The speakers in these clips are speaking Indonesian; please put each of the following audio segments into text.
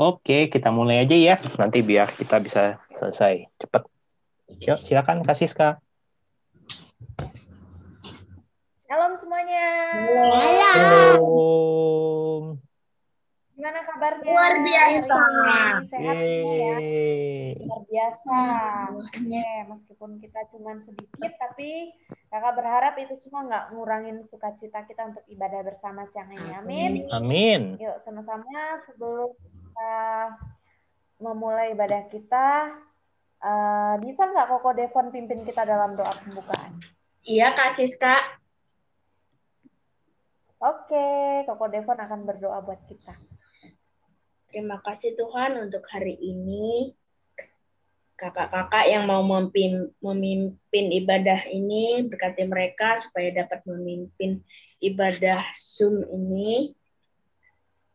Oke, kita mulai aja ya. Nanti biar kita bisa selesai cepat. Yuk, silakan Kak Siska. Shalom semuanya. Halo. Gimana kabarnya? Luar biasa. Sehat semua ya. Luar biasa. Oke, meskipun kita cuma sedikit, tapi kakak berharap itu semua nggak ngurangin sukacita kita untuk ibadah bersama siang ini. Amin. Amin. Yuk sama-sama sebelum kita memulai ibadah kita, eh, bisa nggak Koko Devon pimpin kita dalam doa pembukaan? Iya, Kak Siska. Oke, Koko Devon akan berdoa buat kita. Terima kasih Tuhan untuk hari ini. Kakak-kakak yang mau memimpin, memimpin ibadah ini, berkati mereka supaya dapat memimpin ibadah Zoom ini.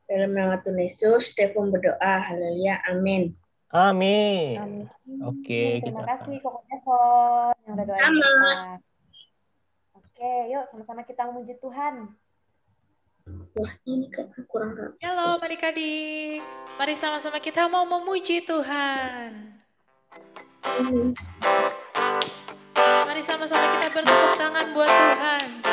Dalam nama Tuhan Yesus, Stephen berdoa, haleluya, amin. Amin. Amin. Oke, Terima kita- kasih Koko Devon yang udah doain Sama. kita. Oke, yuk sama-sama kita memuji Tuhan. Wah, ini kan kurang rapi. Halo adik-adik, mari sama-sama kita mau memuji Tuhan. Mari sama-sama kita bertepuk tangan buat Tuhan.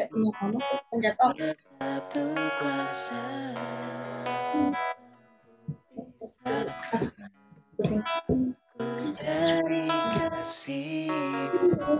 Kayak punya kamu terus pencet off. Dari kasihmu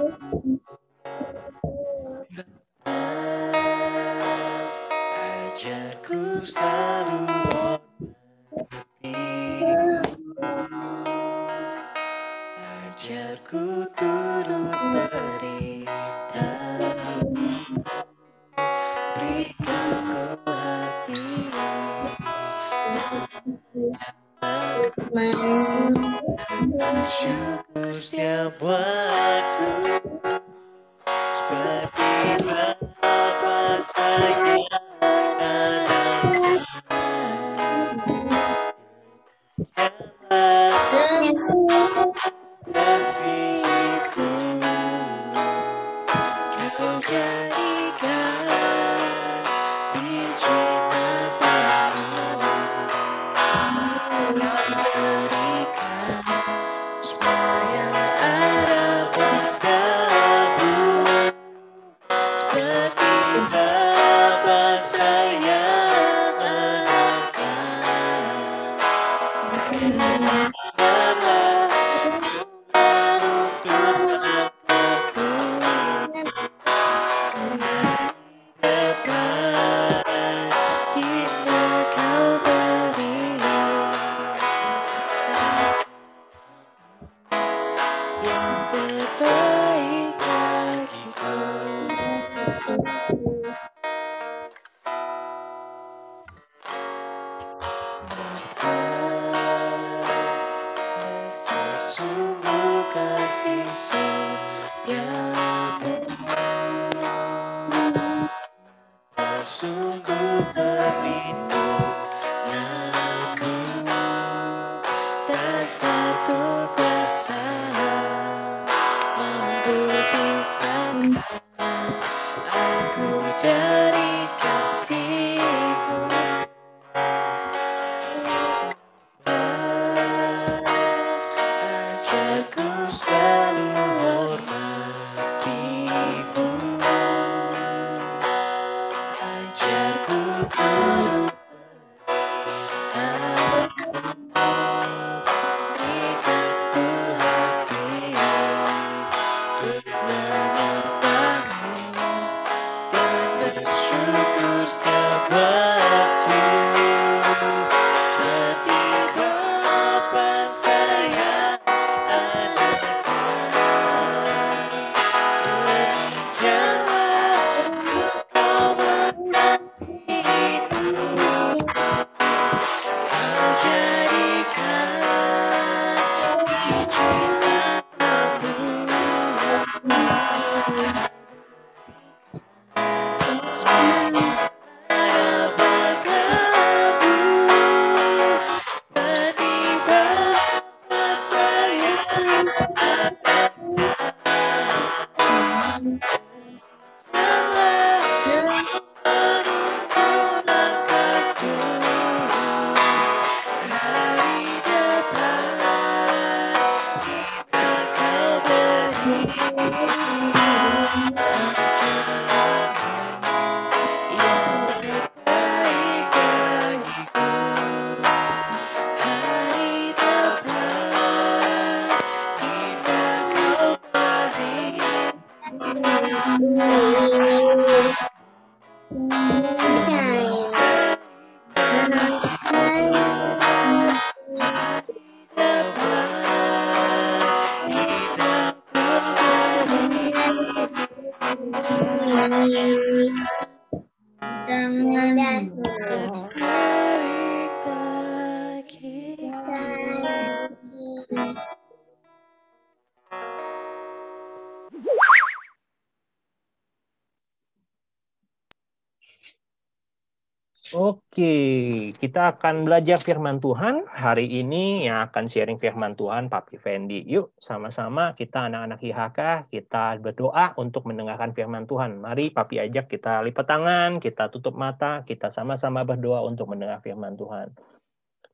Kita akan belajar firman Tuhan. Hari ini yang akan sharing firman Tuhan Papi Fendi. Yuk, sama-sama kita anak-anak IHK, kita berdoa untuk mendengarkan firman Tuhan. Mari Papi ajak kita lipat tangan, kita tutup mata, kita sama-sama berdoa untuk mendengar firman Tuhan.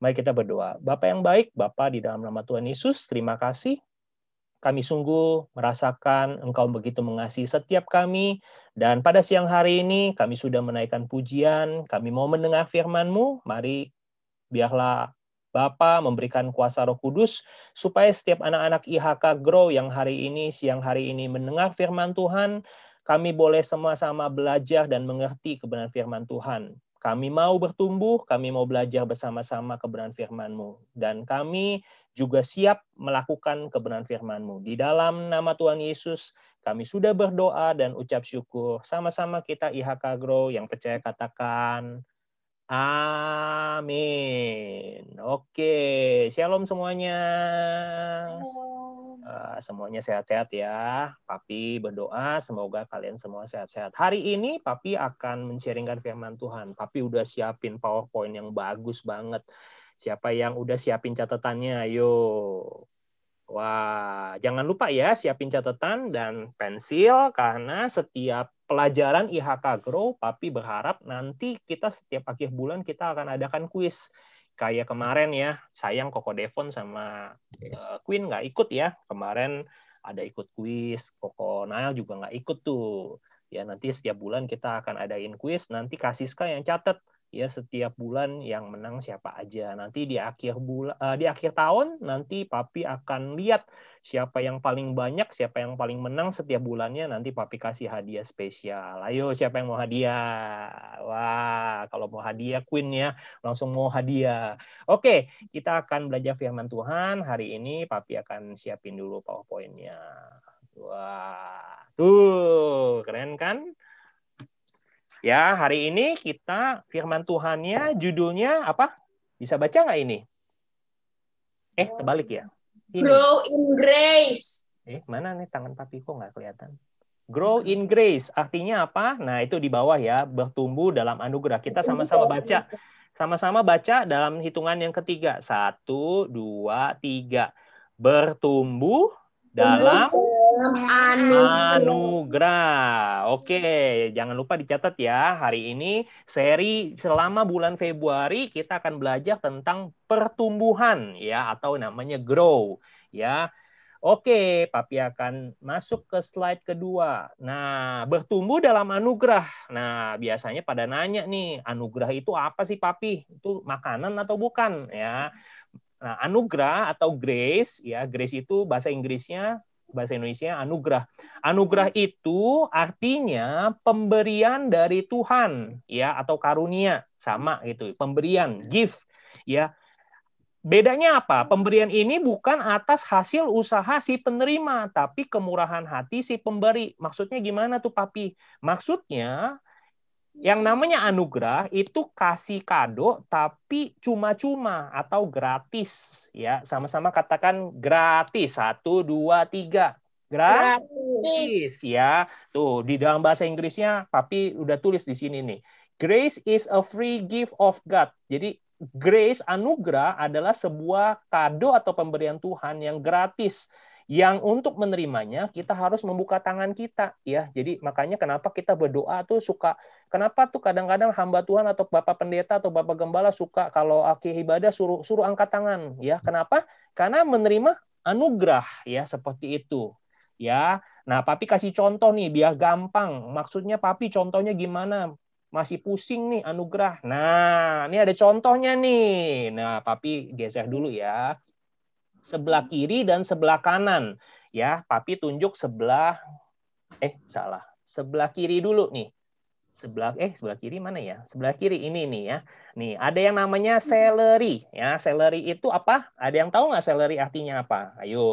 Mari kita berdoa. Bapak yang baik, Bapak di dalam nama Tuhan Yesus, terima kasih kami sungguh merasakan Engkau begitu mengasihi setiap kami. Dan pada siang hari ini kami sudah menaikkan pujian, kami mau mendengar firman-Mu. Mari biarlah Bapa memberikan kuasa Roh Kudus supaya setiap anak-anak IHK Grow yang hari ini siang hari ini mendengar firman Tuhan, kami boleh sama-sama belajar dan mengerti kebenaran firman Tuhan. Kami mau bertumbuh, kami mau belajar bersama-sama kebenaran firman-Mu. Dan kami juga siap melakukan kebenaran firman-Mu. Di dalam nama Tuhan Yesus, kami sudah berdoa dan ucap syukur. Sama-sama kita IHK Grow yang percaya katakan, Amin. Oke, shalom semuanya. Uh, semuanya sehat-sehat ya. Papi berdoa semoga kalian semua sehat-sehat. Hari ini Papi akan men-sharingkan firman Tuhan. Papi udah siapin PowerPoint yang bagus banget. Siapa yang udah siapin catatannya? Ayo. Wah, jangan lupa ya siapin catatan dan pensil karena setiap pelajaran IHK Grow, Papi berharap nanti kita setiap akhir bulan kita akan adakan kuis. Kayak kemarin ya, sayang Koko Devon sama uh, Queen nggak ikut ya. Kemarin ada ikut kuis, Koko Nail juga nggak ikut tuh. Ya nanti setiap bulan kita akan adain kuis, nanti Kasiska yang catat ya setiap bulan yang menang siapa aja. Nanti di akhir bulan uh, di akhir tahun nanti Papi akan lihat siapa yang paling banyak, siapa yang paling menang setiap bulannya nanti Papi kasih hadiah spesial. Ayo siapa yang mau hadiah? Wah, kalau mau hadiah Queen ya, langsung mau hadiah. Oke, kita akan belajar firman Tuhan. Hari ini Papi akan siapin dulu PowerPoint-nya. Wah, tuh keren kan? Ya, hari ini kita firman Tuhannya judulnya apa? Bisa baca nggak ini? Eh, terbalik ya. Ini. Grow in grace. Eh, mana nih tangan papi kok nggak kelihatan? Grow in grace artinya apa? Nah, itu di bawah ya, bertumbuh dalam anugerah. Kita sama-sama baca. Sama-sama baca dalam hitungan yang ketiga. Satu, dua, tiga. Bertumbuh dalam anugerah. anugerah. Oke, jangan lupa dicatat ya. Hari ini seri selama bulan Februari kita akan belajar tentang pertumbuhan ya atau namanya grow ya. Oke, Papi akan masuk ke slide kedua. Nah, bertumbuh dalam anugerah. Nah, biasanya pada nanya nih, anugerah itu apa sih, Papi? Itu makanan atau bukan? Ya. Nah, anugerah atau grace, ya, grace itu bahasa Inggrisnya bahasa Indonesia anugerah. Anugerah itu artinya pemberian dari Tuhan ya atau karunia sama gitu. Pemberian, gift ya. Bedanya apa? Pemberian ini bukan atas hasil usaha si penerima, tapi kemurahan hati si pemberi. Maksudnya gimana tuh, Papi? Maksudnya yang namanya anugerah itu kasih kado tapi cuma-cuma atau gratis ya. Sama-sama katakan gratis. Satu dua tiga. Gratis, gratis. Ya tuh di dalam bahasa Inggrisnya papi udah tulis di sini nih. Grace is a free gift of God. Jadi grace anugerah adalah sebuah kado atau pemberian Tuhan yang gratis yang untuk menerimanya kita harus membuka tangan kita ya. Jadi makanya kenapa kita berdoa tuh suka kenapa tuh kadang-kadang hamba Tuhan atau bapak pendeta atau bapak gembala suka kalau akhir ibadah suruh suruh angkat tangan ya. Kenapa? Karena menerima anugerah ya seperti itu ya. Nah papi kasih contoh nih biar gampang. Maksudnya papi contohnya gimana? Masih pusing nih anugerah. Nah ini ada contohnya nih. Nah papi geser dulu ya sebelah kiri dan sebelah kanan. Ya, papi tunjuk sebelah eh salah. Sebelah kiri dulu nih. Sebelah eh sebelah kiri mana ya? Sebelah kiri ini nih ya. Nih, ada yang namanya celery ya. Celery itu apa? Ada yang tahu nggak celery artinya apa? Ayo.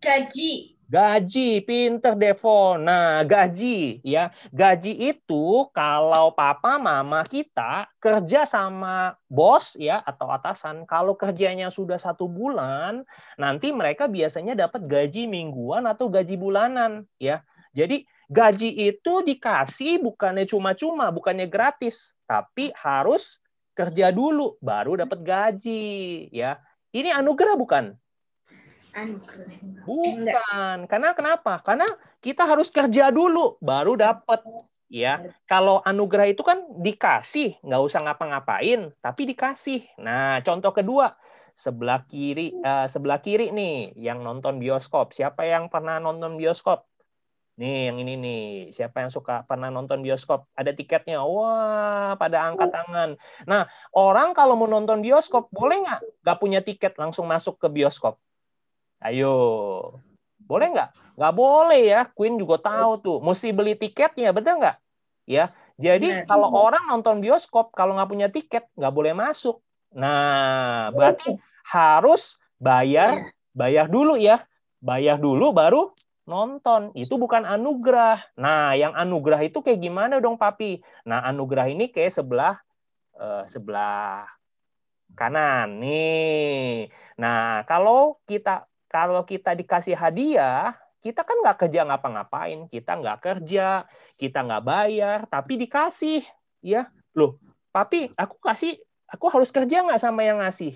Gaji. Gaji, pinter Devon. Nah, gaji ya. Gaji itu kalau papa mama kita kerja sama bos ya atau atasan, kalau kerjanya sudah satu bulan, nanti mereka biasanya dapat gaji mingguan atau gaji bulanan ya. Jadi gaji itu dikasih bukannya cuma-cuma, bukannya gratis, tapi harus kerja dulu baru dapat gaji ya. Ini anugerah bukan? Bukan. Karena kenapa? Karena kita harus kerja dulu baru dapat. Ya, kalau anugerah itu kan dikasih, nggak usah ngapa-ngapain, tapi dikasih. Nah, contoh kedua, sebelah kiri uh, sebelah kiri nih yang nonton bioskop. Siapa yang pernah nonton bioskop? Nih yang ini nih. Siapa yang suka pernah nonton bioskop? Ada tiketnya. Wah, pada angkat tangan. Nah, orang kalau mau nonton bioskop boleh nggak? Nggak punya tiket langsung masuk ke bioskop? Ayo. Boleh nggak? Nggak boleh ya. Queen juga tahu tuh. Mesti beli tiketnya, betul nggak? Ya. Jadi kalau orang nonton bioskop, kalau nggak punya tiket, nggak boleh masuk. Nah, berarti harus bayar, bayar dulu ya. Bayar dulu baru nonton. Itu bukan anugerah. Nah, yang anugerah itu kayak gimana dong, Papi? Nah, anugerah ini kayak sebelah uh, sebelah kanan nih. Nah, kalau kita kalau kita dikasih hadiah, kita kan nggak kerja ngapa-ngapain, kita nggak kerja, kita nggak bayar, tapi dikasih, ya loh, papi, aku kasih aku harus kerja nggak sama yang ngasih?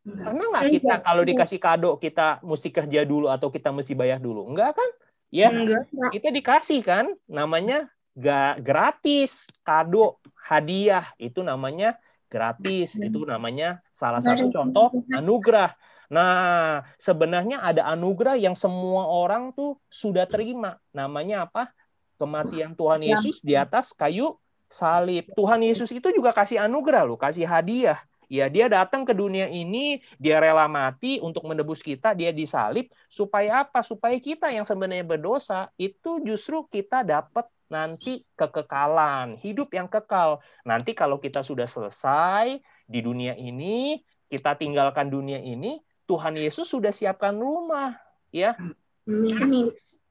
Karena nggak kita kalau dikasih kado kita mesti kerja dulu atau kita mesti bayar dulu? Enggak kan? Ya, kita dikasih kan, namanya gak gratis kado hadiah itu namanya gratis itu namanya salah satu contoh anugerah. Nah, sebenarnya ada anugerah yang semua orang tuh sudah terima. Namanya apa? Kematian Tuhan Yesus di atas kayu salib. Tuhan Yesus itu juga kasih anugerah loh, kasih hadiah. Ya, dia datang ke dunia ini, dia rela mati untuk menebus kita, dia disalib supaya apa? Supaya kita yang sebenarnya berdosa itu justru kita dapat nanti kekekalan, hidup yang kekal. Nanti kalau kita sudah selesai di dunia ini, kita tinggalkan dunia ini, Tuhan Yesus sudah siapkan rumah, ya.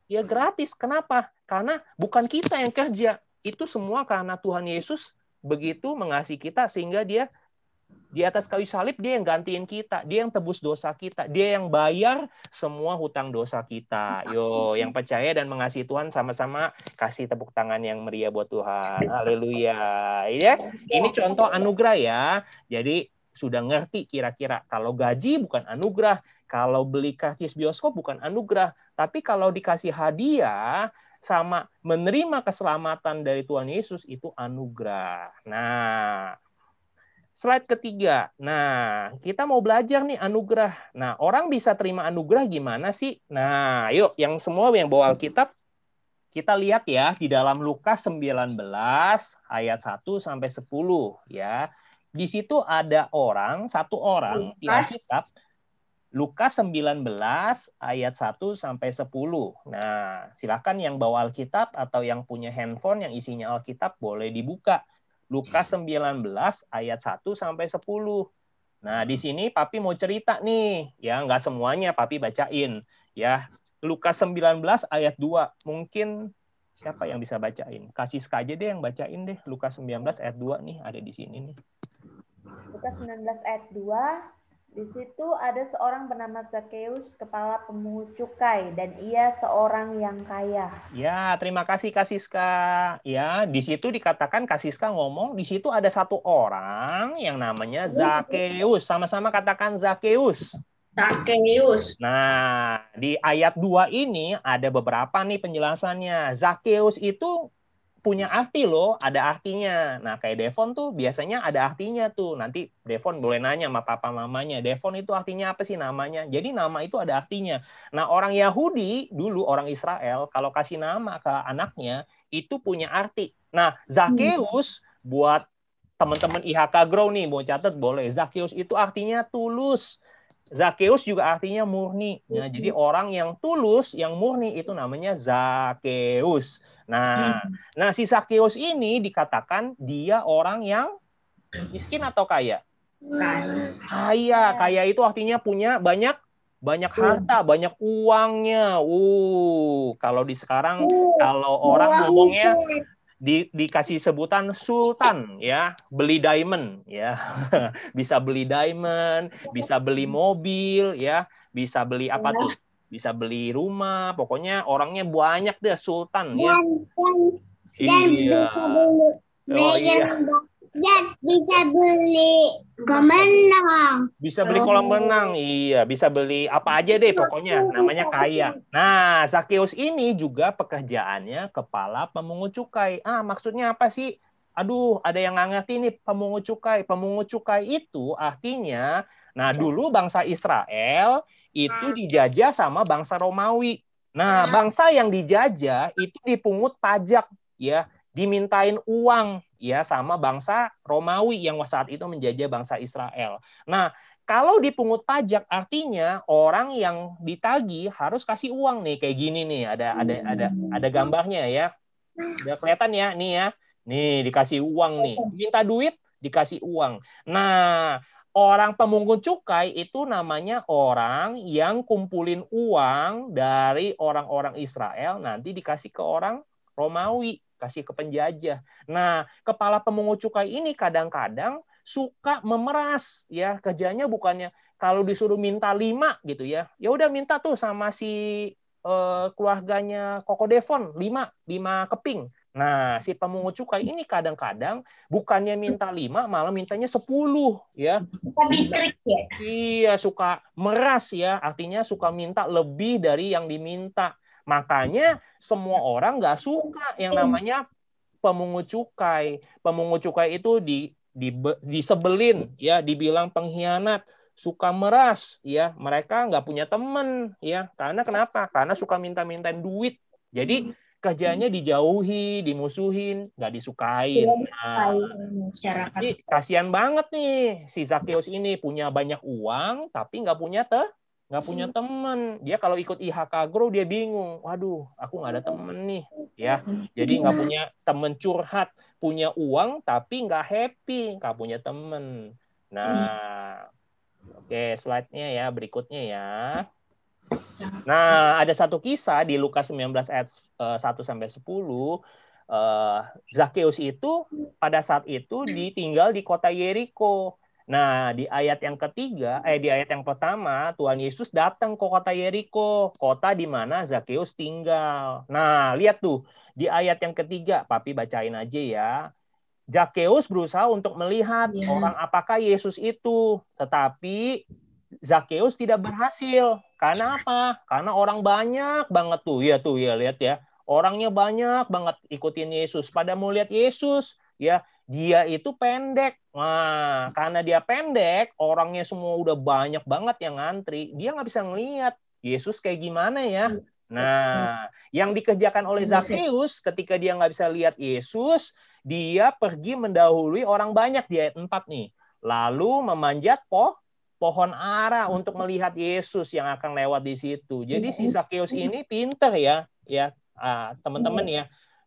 Ya gratis. Kenapa? Karena bukan kita yang kerja, itu semua karena Tuhan Yesus begitu mengasihi kita sehingga dia di atas kayu salib dia yang gantiin kita, dia yang tebus dosa kita, dia yang bayar semua hutang dosa kita. Yo, yang percaya dan mengasihi Tuhan sama-sama kasih tepuk tangan yang meriah buat Tuhan. Haleluya. Ya, ini contoh anugerah ya. Jadi sudah ngerti kira-kira kalau gaji bukan anugerah, kalau beli karcis bioskop bukan anugerah, tapi kalau dikasih hadiah sama menerima keselamatan dari Tuhan Yesus itu anugerah. Nah, slide ketiga. Nah, kita mau belajar nih anugerah. Nah, orang bisa terima anugerah gimana sih? Nah, yuk yang semua yang bawa Alkitab kita lihat ya di dalam Lukas 19 ayat 1 sampai 10 ya. Di situ ada orang, satu orang di Alkitab Lukas 19 ayat 1 sampai 10. Nah, silakan yang bawa Alkitab atau yang punya handphone yang isinya Alkitab boleh dibuka. Lukas 19 ayat 1 sampai 10. Nah, di sini Papi mau cerita nih, ya nggak semuanya Papi bacain, ya. Lukas 19 ayat 2. Mungkin siapa yang bisa bacain? Kasih aja deh yang bacain deh. Lukas 19 ayat 2 nih ada di sini nih. Lukas 19 ayat 2 di situ ada seorang bernama Zakheus, kepala pemungut cukai, dan ia seorang yang kaya. Ya, terima kasih Kasiska. Ya, di situ dikatakan Kasiska ngomong, di situ ada satu orang yang namanya Zakheus. Sama-sama katakan Zakheus. Zakheus. Nah, di ayat 2 ini ada beberapa nih penjelasannya. Zakheus itu punya arti loh, ada artinya. Nah, kayak Devon tuh biasanya ada artinya tuh. Nanti Devon boleh nanya sama papa mamanya, Devon itu artinya apa sih namanya? Jadi nama itu ada artinya. Nah, orang Yahudi dulu orang Israel kalau kasih nama ke anaknya itu punya arti. Nah, Zakheus buat teman-teman IHK Grow nih mau catat boleh. Zakheus itu artinya tulus. Zakheus juga artinya murni. Nah, jadi orang yang tulus, yang murni itu namanya Zakheus. Nah, hmm. nah si Zakheus ini dikatakan dia orang yang miskin atau kaya? Kaya. Kaya itu artinya punya banyak banyak harta, banyak uangnya. Uh, kalau di sekarang kalau orang ngomongnya di, dikasih sebutan sultan ya. Beli diamond ya. Bisa beli diamond bisa beli mobil ya. Bisa beli apa tuh? Bisa beli rumah. Pokoknya orangnya banyak deh sultan ya. Iya. oh iya Ya, bisa beli kolam renang. Bisa beli kolam oh. renang, iya. Bisa beli apa aja deh pokoknya. Namanya kaya. Nah, Zakheus ini juga pekerjaannya kepala pemungut cukai. Ah, maksudnya apa sih? aduh ada yang nggak ngerti nih pemungut cukai. Pemungut cukai itu artinya, nah dulu bangsa Israel itu dijajah sama bangsa Romawi. Nah, bangsa yang dijajah itu dipungut pajak ya, dimintain uang ya sama bangsa Romawi yang saat itu menjajah bangsa Israel. Nah, kalau dipungut pajak artinya orang yang ditagi harus kasih uang nih kayak gini nih ada ada ada ada gambarnya ya. Udah kelihatan ya nih ya. Nih dikasih uang nih. Minta duit dikasih uang. Nah, orang pemungut cukai itu namanya orang yang kumpulin uang dari orang-orang Israel nanti dikasih ke orang Romawi, kasih ke penjajah. Nah, kepala pemungut cukai ini kadang-kadang suka memeras ya kerjanya bukannya kalau disuruh minta lima gitu ya ya udah minta tuh sama si eh, keluarganya Koko Devon lima lima keping Nah, si pemungut cukai ini kadang-kadang bukannya minta lima, malah mintanya sepuluh, ya. Suka ditrik ya? Iya, suka meras ya. Artinya suka minta lebih dari yang diminta. Makanya semua orang nggak suka yang namanya pemungut cukai. Pemungut cukai itu di, di disebelin, ya, dibilang pengkhianat, suka meras, ya. Mereka nggak punya teman, ya. Karena kenapa? Karena suka minta-minta duit. Jadi kerjanya dijauhi, dimusuhin, nggak disukai. Nah, jadi kasihan banget nih si Zakius ini punya banyak uang tapi nggak punya teh nggak punya teman. Dia kalau ikut IHK Grow dia bingung. Waduh, aku nggak ada temen nih, ya. Jadi nggak punya temen curhat, punya uang tapi nggak happy, nggak punya temen. Nah, oke slide-nya ya berikutnya ya. Nah, ada satu kisah di Lukas 19 ayat 1 sampai 10 uh, Zakheus itu pada saat itu ditinggal di kota Yeriko. Nah, di ayat yang ketiga, eh di ayat yang pertama, Tuhan Yesus datang ke kota Yeriko, kota di mana Zakheus tinggal. Nah, lihat tuh, di ayat yang ketiga, Papi bacain aja ya. Zakheus berusaha untuk melihat yeah. orang apakah Yesus itu, tetapi Zakheus tidak berhasil. Karena apa? Karena orang banyak banget tuh, ya tuh ya lihat ya. Orangnya banyak banget ikutin Yesus. Pada mau lihat Yesus, ya dia itu pendek. Nah, karena dia pendek, orangnya semua udah banyak banget yang ngantri. Dia nggak bisa ngelihat Yesus kayak gimana ya. Nah, yang dikerjakan oleh Zakheus ketika dia nggak bisa lihat Yesus, dia pergi mendahului orang banyak di ayat 4 nih. Lalu memanjat po pohon ara untuk melihat Yesus yang akan lewat di situ. Jadi si Zakheus ini pinter ya, ya ah, teman-teman ya.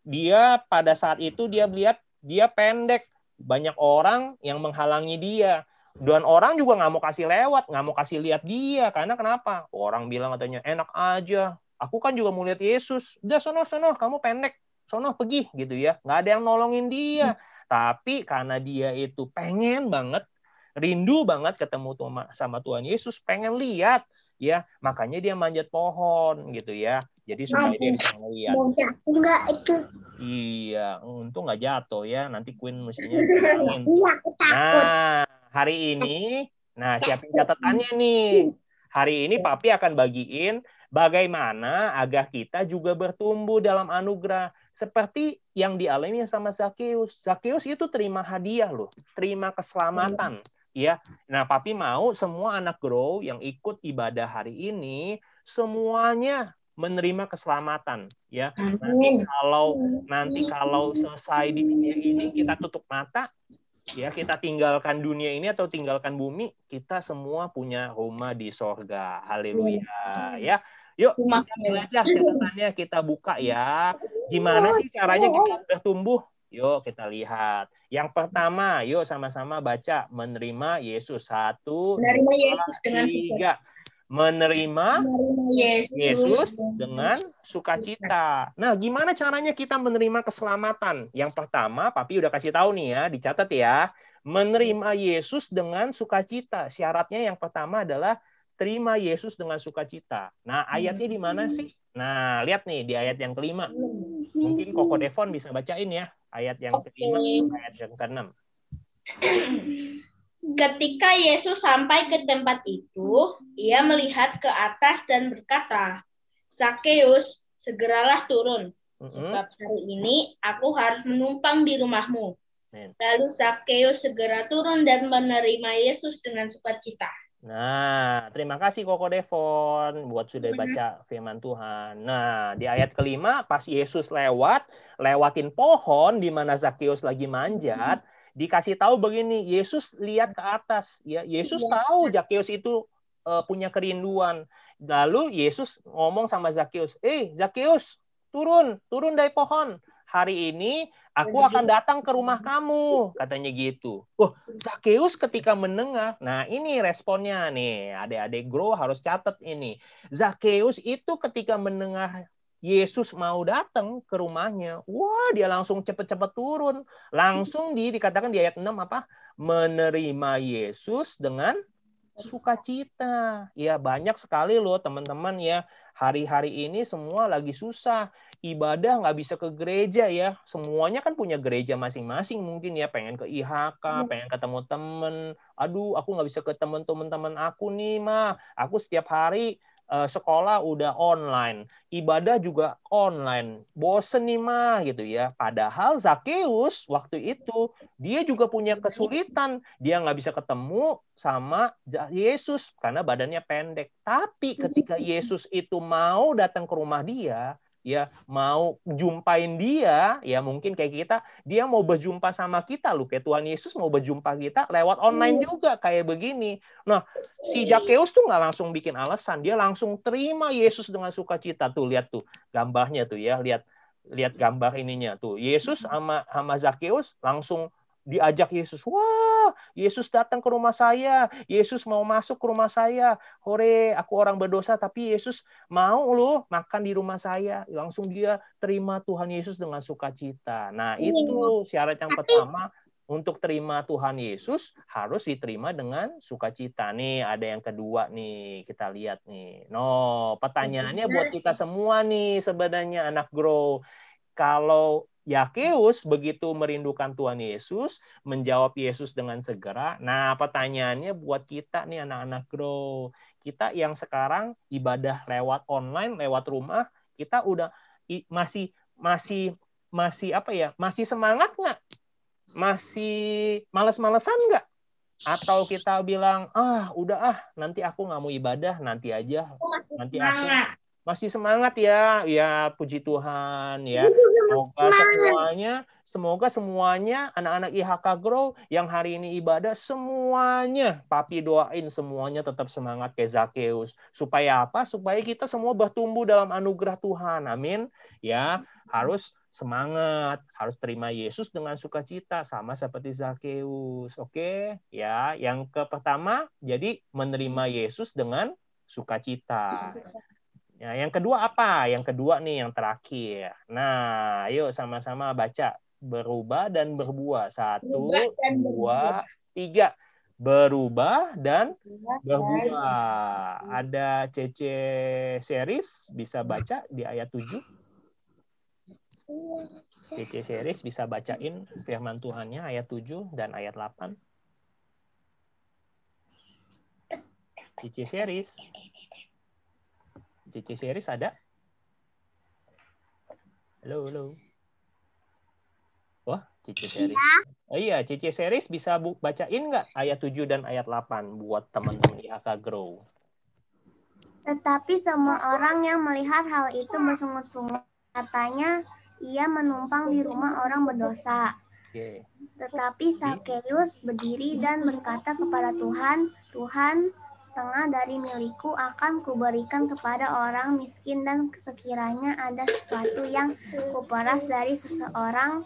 Dia pada saat itu dia melihat dia pendek, banyak orang yang menghalangi dia. Dan orang juga nggak mau kasih lewat, nggak mau kasih lihat dia. Karena kenapa? Orang bilang katanya, enak aja. Aku kan juga mau lihat Yesus. Udah sono, sono, kamu pendek. Sono pergi gitu ya. Nggak ada yang nolongin dia. Tapi karena dia itu pengen banget rindu banget ketemu sama Tuhan Yesus, pengen lihat ya, makanya dia manjat pohon gitu ya. Jadi supaya dia bisa melihat. Mau jatuh nggak itu? Iya, untung nggak jatuh ya. Nanti Queen mestinya. Iya, nah, hari ini, nah siapin catatannya nih. Hari ini Papi akan bagiin bagaimana agar kita juga bertumbuh dalam anugerah seperti yang dialami sama Zakheus. Zakheus itu terima hadiah loh, terima keselamatan ya. Nah, Papi mau semua anak grow yang ikut ibadah hari ini semuanya menerima keselamatan ya. Nanti kalau nanti kalau selesai di dunia ini kita tutup mata ya kita tinggalkan dunia ini atau tinggalkan bumi kita semua punya rumah di sorga. Haleluya ya. Yuk kita belajar catatannya kita buka ya. Gimana sih caranya kita bertumbuh Yuk kita lihat. Yang pertama, yuk sama-sama baca. Menerima Yesus. Satu, menerima Yesus dengan tiga. Menerima, menerima Yesus, Yesus dengan sukacita. Nah, gimana caranya kita menerima keselamatan? Yang pertama, Papi udah kasih tahu nih ya, dicatat ya. Menerima Yesus dengan sukacita. Syaratnya yang pertama adalah terima Yesus dengan sukacita. Nah, ayatnya di mana sih? Nah, lihat nih di ayat yang kelima. Mungkin Koko Devon bisa bacain ya ayat yang okay. kelima ayat yang keenam. Ketika Yesus sampai ke tempat itu, ia melihat ke atas dan berkata, Sakeus, segeralah turun, sebab hari ini aku harus menumpang di rumahmu. Lalu Zakheus segera turun dan menerima Yesus dengan sukacita. Nah, terima kasih Koko Devon buat sudah baca firman Tuhan. Nah, di ayat kelima pas Yesus lewat, lewatin pohon di mana Zakheus lagi manjat, dikasih tahu begini, Yesus lihat ke atas ya. Yesus tahu Zakheus itu uh, punya kerinduan. Lalu Yesus ngomong sama Zakheus, "Eh, Zakheus, turun, turun dari pohon hari ini aku akan datang ke rumah kamu, katanya gitu. Wah, Zakheus ketika mendengar, nah ini responnya nih, adik-adik grow harus catat ini. Zakheus itu ketika mendengar Yesus mau datang ke rumahnya, wah dia langsung cepet-cepet turun. Langsung di dikatakan di ayat 6 apa? Menerima Yesus dengan sukacita. Ya banyak sekali loh teman-teman ya. Hari-hari ini semua lagi susah ibadah nggak bisa ke gereja ya. Semuanya kan punya gereja masing-masing mungkin ya. Pengen ke IHK, iya. pengen ketemu temen. Aduh, aku nggak bisa ketemu teman-teman aku nih, mah. Aku setiap hari sekolah udah online, ibadah juga online. Bosen nih mah gitu ya. Padahal Zakheus waktu itu dia juga punya kesulitan. Dia nggak bisa ketemu sama Yesus karena badannya pendek. Tapi ketika Yesus itu mau datang ke rumah dia, ya mau jumpain dia ya mungkin kayak kita dia mau berjumpa sama kita. Loh kayak Tuhan Yesus mau berjumpa kita lewat online iya. juga kayak begini. Nah si Zakheus tuh nggak langsung bikin alasan dia langsung terima Yesus dengan sukacita. Tuh lihat tuh gambarnya tuh ya lihat lihat gambar ininya tuh. Yesus sama sama Zakheus langsung diajak Yesus. Wah, Yesus datang ke rumah saya. Yesus mau masuk ke rumah saya. Hore, aku orang berdosa, tapi Yesus mau loh makan di rumah saya. Langsung dia terima Tuhan Yesus dengan sukacita. Nah, iya. itu syarat yang pertama untuk terima Tuhan Yesus harus diterima dengan sukacita. Nih, ada yang kedua nih, kita lihat nih. No, pertanyaannya buat kita semua nih sebenarnya anak grow. Kalau Yakeus begitu merindukan Tuhan Yesus, menjawab Yesus dengan segera. Nah, pertanyaannya buat kita nih anak-anak grow. Kita yang sekarang ibadah lewat online, lewat rumah, kita udah masih masih masih apa ya? Masih semangat nggak? Masih males-malesan nggak? Atau kita bilang, ah udah ah nanti aku nggak mau ibadah, nanti aja. Nanti aku masih semangat ya. Ya puji Tuhan ya. Semoga semuanya semoga semuanya anak-anak IHK Grow yang hari ini ibadah semuanya papi doain semuanya tetap semangat kayak Zakheus supaya apa? Supaya kita semua bertumbuh dalam anugerah Tuhan. Amin. Ya harus semangat. Harus terima Yesus dengan sukacita sama seperti Zakheus oke? Ya yang ke pertama jadi menerima Yesus dengan sukacita Ya, yang kedua apa? Yang kedua nih yang terakhir. Nah, ayo sama-sama baca berubah dan berbuah. Satu, dua, tiga. Berubah dan berbuah. Ada CC series bisa baca di ayat 7. CC series bisa bacain firman Tuhannya ayat 7 dan ayat 8. CC series. CC series ada? Halo, halo. Wah, CC series. Ya. Oh iya, CC series bisa bu bacain nggak ayat 7 dan ayat 8 buat teman-teman IHK Grow? Tetapi semua orang yang melihat hal itu bersungut-sungut. Katanya ia menumpang di rumah orang berdosa. Okay. Tetapi Sakeus berdiri dan berkata kepada Tuhan, Tuhan, setengah dari milikku akan kuberikan kepada orang miskin dan sekiranya ada sesuatu yang kuperas dari seseorang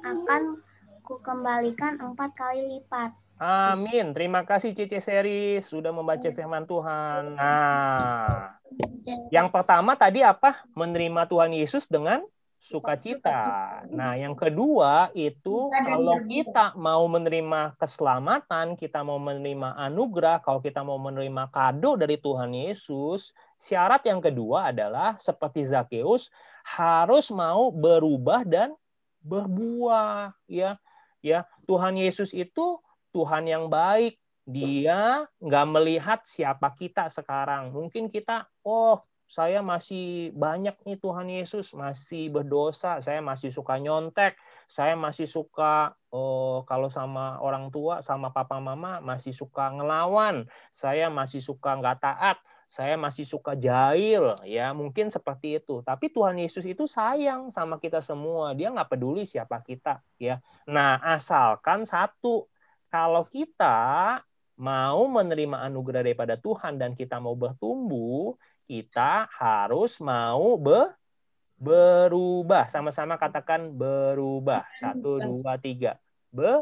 akan kukembalikan empat kali lipat. Amin. Terima kasih Cici Seri sudah membaca firman Tuhan. Nah, yang pertama tadi apa? Menerima Tuhan Yesus dengan sukacita. Nah, yang kedua itu kalau kita mau menerima keselamatan, kita mau menerima anugerah, kalau kita mau menerima kado dari Tuhan Yesus, syarat yang kedua adalah seperti Zakheus harus mau berubah dan berbuah, ya. Ya, Tuhan Yesus itu Tuhan yang baik. Dia nggak melihat siapa kita sekarang. Mungkin kita, oh saya masih banyak nih Tuhan Yesus, masih berdosa, saya masih suka nyontek, saya masih suka oh, kalau sama orang tua, sama papa mama masih suka ngelawan, saya masih suka nggak taat, saya masih suka jahil, ya mungkin seperti itu. Tapi Tuhan Yesus itu sayang sama kita semua, dia nggak peduli siapa kita, ya. Nah asalkan satu, kalau kita mau menerima anugerah daripada Tuhan dan kita mau bertumbuh, kita harus mau be berubah. Sama-sama katakan berubah. Satu, dua, tiga. Be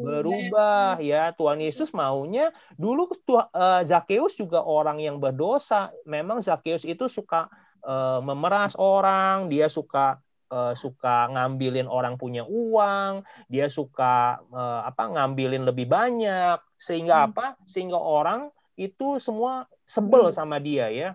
berubah ya Tuhan Yesus maunya dulu uh, Zakeus juga orang yang berdosa memang Zakeus itu suka uh, memeras orang dia suka uh, suka ngambilin orang punya uang dia suka uh, apa ngambilin lebih banyak sehingga hmm. apa sehingga orang itu semua sebel hmm. sama dia ya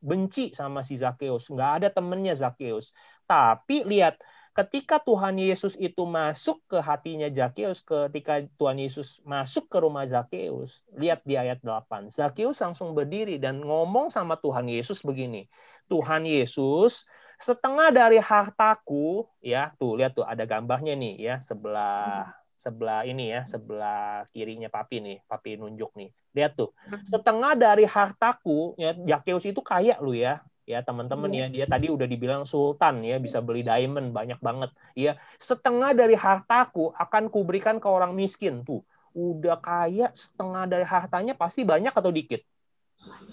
benci sama si Zakeus, nggak ada temennya Zakeus. Tapi lihat, ketika Tuhan Yesus itu masuk ke hatinya Zakeus, ketika Tuhan Yesus masuk ke rumah Zakeus, lihat di ayat 8. Zakeus langsung berdiri dan ngomong sama Tuhan Yesus begini. Tuhan Yesus, setengah dari hartaku, ya, tuh lihat tuh ada gambarnya nih ya, sebelah sebelah ini ya, sebelah kirinya papi nih, papi nunjuk nih. Lihat tuh, hmm. setengah dari hartaku, ya Yakeus itu kaya lu ya, ya teman-teman ya, dia tadi udah dibilang sultan ya, bisa beli diamond banyak banget. Ya, setengah dari hartaku akan kuberikan ke orang miskin tuh. Udah kaya setengah dari hartanya pasti banyak atau dikit?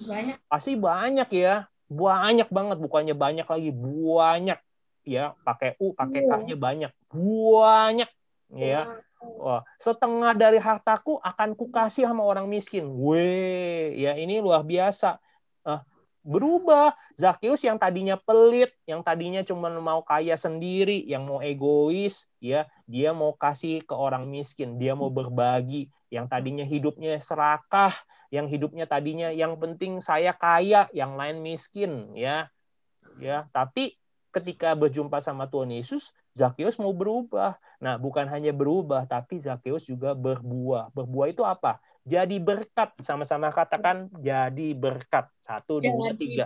Banyak. Pasti banyak ya. Banyak banget bukannya banyak lagi, banyak ya pakai u pakai iya. k-nya banyak banyak ya Wah, setengah dari hartaku akan kukasih sama orang miskin. Weh, ya ini luar biasa. Uh, berubah. Zakius yang tadinya pelit, yang tadinya cuma mau kaya sendiri, yang mau egois, ya dia mau kasih ke orang miskin, dia mau berbagi. Yang tadinya hidupnya serakah, yang hidupnya tadinya yang penting saya kaya, yang lain miskin, ya. Ya, tapi ketika berjumpa sama Tuhan Yesus, Zakius mau berubah. Nah, bukan hanya berubah, tapi Zakius juga berbuah. Berbuah itu apa? Jadi berkat. Sama-sama katakan jadi berkat. Satu, dua, tiga.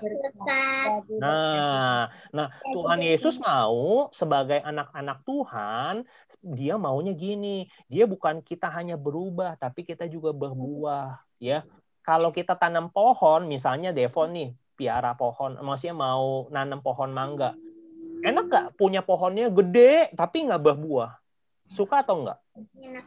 Nah, nah Tuhan Yesus mau sebagai anak-anak Tuhan, dia maunya gini. Dia bukan kita hanya berubah, tapi kita juga berbuah. Ya, kalau kita tanam pohon, misalnya Devon nih, piara pohon, maksudnya mau nanam pohon mangga enak gak punya pohonnya gede tapi nggak berbuah? Suka atau enggak? Enak.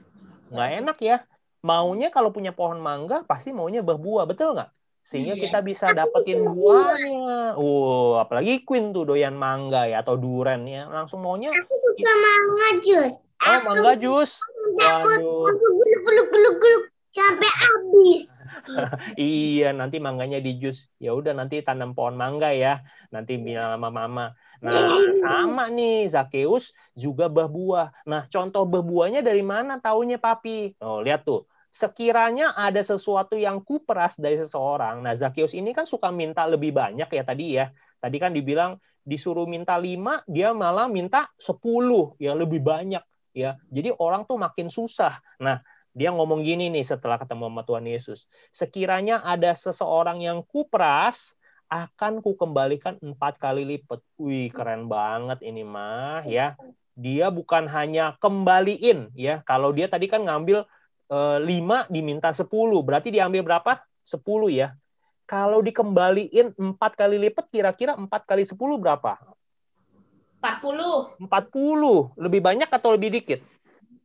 Nggak enak ya. Maunya kalau punya pohon mangga pasti maunya berbuah, betul nggak? Sehingga kita bisa dapetin buahnya. Oh, apalagi Queen tuh doyan mangga ya atau duren ya, langsung maunya. Aku suka mangga jus. Oh, mangga jus. Waduh. Aku guluk guluk guluk sampai habis. iya, nanti mangganya di jus. Ya udah nanti tanam pohon mangga ya. Nanti bilang sama mama. Nah, sama nih Zakeus juga berbuah. Nah, contoh berbuahnya dari mana taunya papi? Oh, lihat tuh. Sekiranya ada sesuatu yang kuperas dari seseorang. Nah, Zakeus ini kan suka minta lebih banyak ya tadi ya. Tadi kan dibilang disuruh minta lima, dia malah minta sepuluh, ya lebih banyak ya. Jadi orang tuh makin susah. Nah, dia ngomong gini nih setelah ketemu sama Tuhan Yesus. Sekiranya ada seseorang yang kupras, akan ku kembalikan empat kali lipat. Wih, keren banget ini mah ya. Dia bukan hanya kembaliin ya. Kalau dia tadi kan ngambil e, lima diminta sepuluh, berarti diambil berapa? Sepuluh ya. Kalau dikembaliin empat kali lipat, kira-kira empat kali sepuluh berapa? Empat puluh. Empat puluh. Lebih banyak atau lebih dikit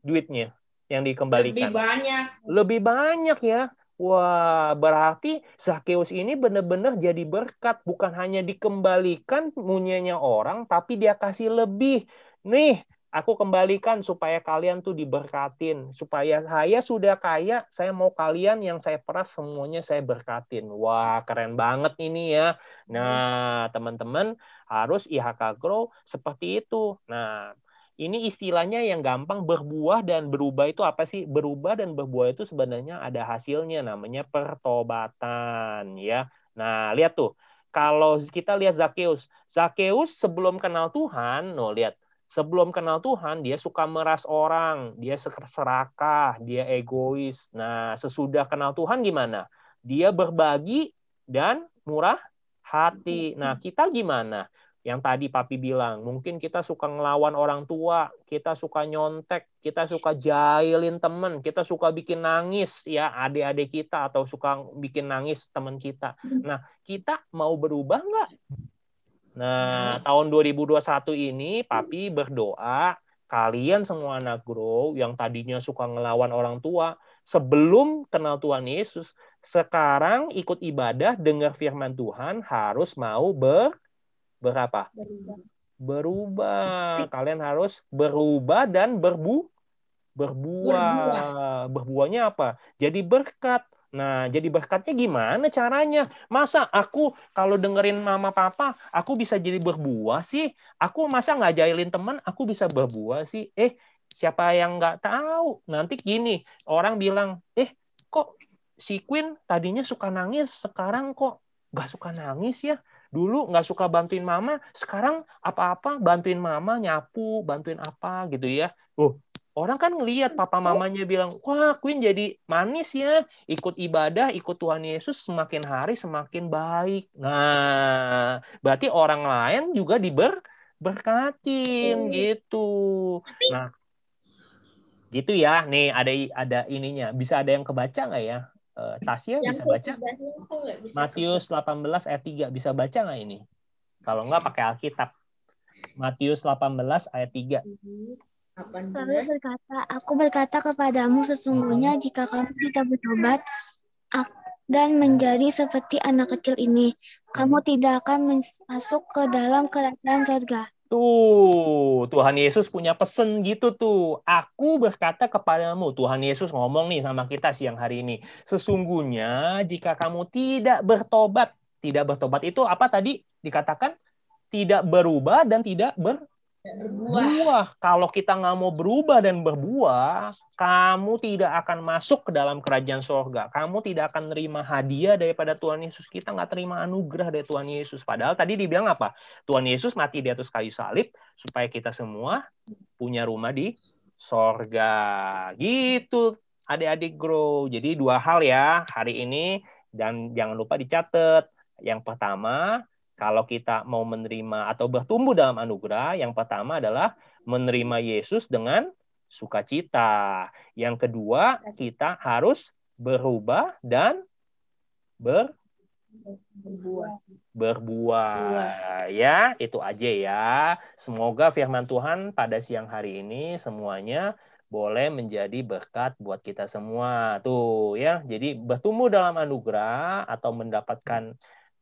duitnya? Yang dikembalikan. Lebih banyak. Lebih banyak ya. Wah, berarti Zakeus ini benar-benar jadi berkat. Bukan hanya dikembalikan punyanya orang, tapi dia kasih lebih. Nih, aku kembalikan supaya kalian tuh diberkatin. Supaya saya sudah kaya, saya mau kalian yang saya peras semuanya saya berkatin. Wah, keren banget ini ya. Nah, teman-teman harus IHK Grow seperti itu. Nah, ini istilahnya yang gampang berbuah dan berubah itu apa sih? Berubah dan berbuah itu sebenarnya ada hasilnya namanya pertobatan ya. Nah, lihat tuh. Kalau kita lihat Zakeus, Zakeus sebelum kenal Tuhan, no lihat, sebelum kenal Tuhan dia suka meras orang, dia serakah, dia egois. Nah, sesudah kenal Tuhan gimana? Dia berbagi dan murah hati. Nah, kita gimana? Yang tadi Papi bilang, mungkin kita suka ngelawan orang tua, kita suka nyontek, kita suka jahilin temen, kita suka bikin nangis ya adik-adik kita atau suka bikin nangis teman kita. Nah, kita mau berubah nggak? Nah, tahun 2021 ini Papi berdoa kalian semua anak grow yang tadinya suka ngelawan orang tua, sebelum kenal Tuhan Yesus, sekarang ikut ibadah, dengar firman Tuhan, harus mau ber berapa? Berubah. Berubah. Kalian harus berubah dan berbu berbuah. berbuah. Berbuahnya apa? Jadi berkat. Nah, jadi berkatnya gimana caranya? Masa aku kalau dengerin mama papa, aku bisa jadi berbuah sih? Aku masa nggak jahilin teman, aku bisa berbuah sih? Eh, siapa yang nggak tahu? Nanti gini, orang bilang, eh kok si Queen tadinya suka nangis, sekarang kok nggak suka nangis ya? Dulu nggak suka bantuin mama, sekarang apa-apa bantuin mama, nyapu, bantuin apa gitu ya. Oh, orang kan ngelihat papa mamanya bilang, wah Queen jadi manis ya, ikut ibadah, ikut Tuhan Yesus semakin hari semakin baik. Nah, berarti orang lain juga diber berkatin gitu. Nah, gitu ya. Nih ada ada ininya. Bisa ada yang kebaca nggak ya? Uh, Tasya yang bisa baca? Bisa Matius 18 ayat 3 bisa baca nggak ini? Kalau nggak pakai Alkitab. Matius 18 ayat 3. Lalu berkata, aku berkata kepadamu sesungguhnya jika kamu tidak bertobat dan menjadi seperti anak kecil ini, kamu tidak akan masuk ke dalam kerajaan surga. Tuh, Tuhan Yesus punya pesen gitu tuh. Aku berkata kepadamu, Tuhan Yesus ngomong nih sama kita siang hari ini. Sesungguhnya jika kamu tidak bertobat, tidak bertobat itu apa tadi dikatakan? Tidak berubah dan tidak ber, berbuah. Kalau kita nggak mau berubah dan berbuah, kamu tidak akan masuk ke dalam kerajaan sorga. Kamu tidak akan terima hadiah daripada Tuhan Yesus. Kita nggak terima anugerah dari Tuhan Yesus. Padahal tadi dibilang apa? Tuhan Yesus mati di atas kayu salib supaya kita semua punya rumah di sorga. Gitu, adik-adik grow. Jadi dua hal ya hari ini dan jangan lupa dicatat. Yang pertama, kalau kita mau menerima atau bertumbuh dalam anugerah, yang pertama adalah menerima Yesus dengan sukacita. Yang kedua, kita harus berubah dan ber berbuah. Berbuah. Ya, itu aja ya. Semoga firman Tuhan pada siang hari ini semuanya boleh menjadi berkat buat kita semua. Tuh ya. Jadi bertumbuh dalam anugerah atau mendapatkan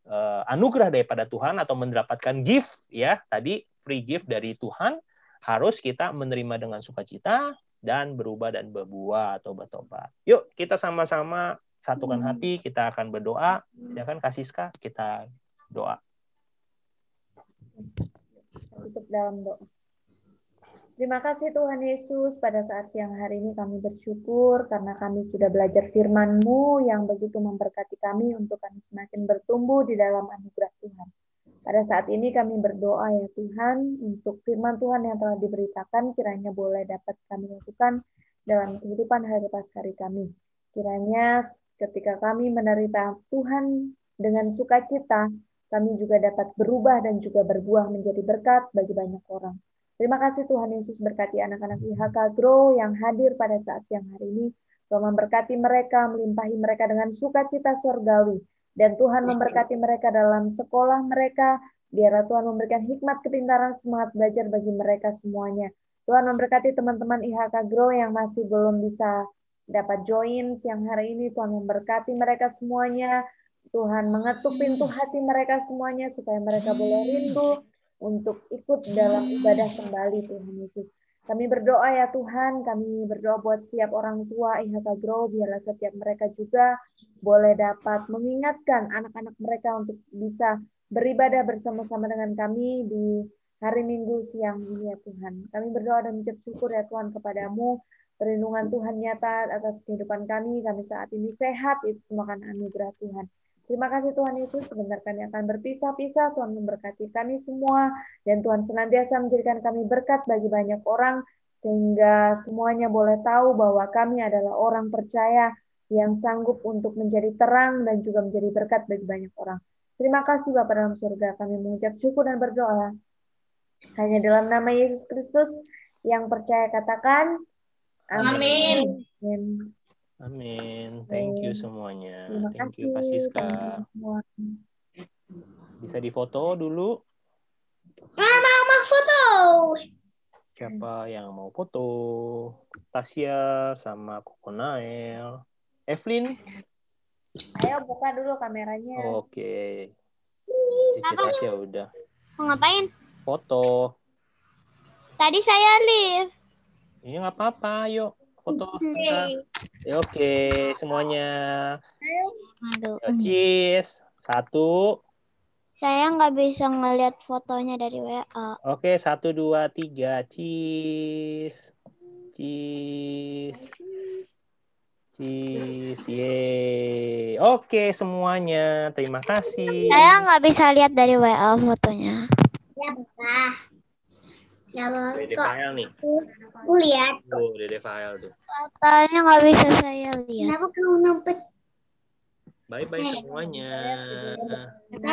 uh, anugerah daripada Tuhan atau mendapatkan gift ya tadi free gift dari Tuhan harus kita menerima dengan sukacita dan berubah dan berbuah atau bertobat. Yuk kita sama-sama satukan hmm. hati, kita akan berdoa. Silakan Kasiska, kita doa. Tutup dalam doa. Terima kasih Tuhan Yesus, pada saat siang hari ini kami bersyukur karena kami sudah belajar firman-Mu yang begitu memberkati kami untuk kami semakin bertumbuh di dalam anugerah Tuhan. Pada saat ini kami berdoa ya Tuhan untuk firman Tuhan yang telah diberitakan kiranya boleh dapat kami lakukan dalam kehidupan hari pas hari kami. Kiranya ketika kami menerita Tuhan dengan sukacita, kami juga dapat berubah dan juga berbuah menjadi berkat bagi banyak orang. Terima kasih Tuhan Yesus berkati anak-anak IHK Grow yang hadir pada saat siang hari ini. Tuhan memberkati mereka, melimpahi mereka dengan sukacita surgawi. Dan Tuhan memberkati mereka dalam sekolah mereka. Biarlah Tuhan memberikan hikmat, kepintaran, semangat belajar bagi mereka semuanya. Tuhan memberkati teman-teman IHK Grow yang masih belum bisa dapat join siang hari ini. Tuhan memberkati mereka semuanya. Tuhan mengetuk pintu hati mereka semuanya supaya mereka boleh rindu untuk ikut dalam ibadah kembali Tuhan Yesus. Kami berdoa ya Tuhan, kami berdoa buat setiap orang tua IHK Grow, biarlah setiap mereka juga boleh dapat mengingatkan anak-anak mereka untuk bisa beribadah bersama-sama dengan kami di hari Minggu siang ini ya Tuhan. Kami berdoa dan mengucap syukur ya Tuhan kepadamu, perlindungan Tuhan nyata atas kehidupan kami, kami saat ini sehat, itu semua kan anugerah Tuhan. Terima kasih Tuhan Yesus, sebentar kami akan berpisah-pisah, Tuhan memberkati kami semua, dan Tuhan senantiasa menjadikan kami berkat bagi banyak orang, sehingga semuanya boleh tahu bahwa kami adalah orang percaya yang sanggup untuk menjadi terang dan juga menjadi berkat bagi banyak orang. Terima kasih Bapak dalam surga. Kami mengucap syukur dan berdoa. Hanya dalam nama Yesus Kristus yang percaya katakan. Amin. Amin. Amin. Thank you semuanya. Terima Thank kasih. you Kak Siska. Bisa difoto dulu. Mama mau foto. Siapa yang mau foto? Tasya sama Koko Nael. Evelyn? Ayo buka dulu kameranya. Oke. Tasya udah. Mau ngapain? Foto. Tadi saya live. Iya nggak apa-apa, ayo foto. kita. Ya, Oke, semuanya. Aduh. Yo, cheese. Satu. Saya nggak bisa ngeliat fotonya dari WA. Oke, satu, dua, tiga. Cheese. Cheese. Cheese. Yeay. Oke, semuanya. Terima kasih. Saya nggak bisa lihat dari WA fotonya. Ya Ya Dede file nih. Aku lihat. Tuh, Dede file tuh. Fotonya nggak bisa saya lihat. Kenapa kamu numpet? Bye-bye semuanya.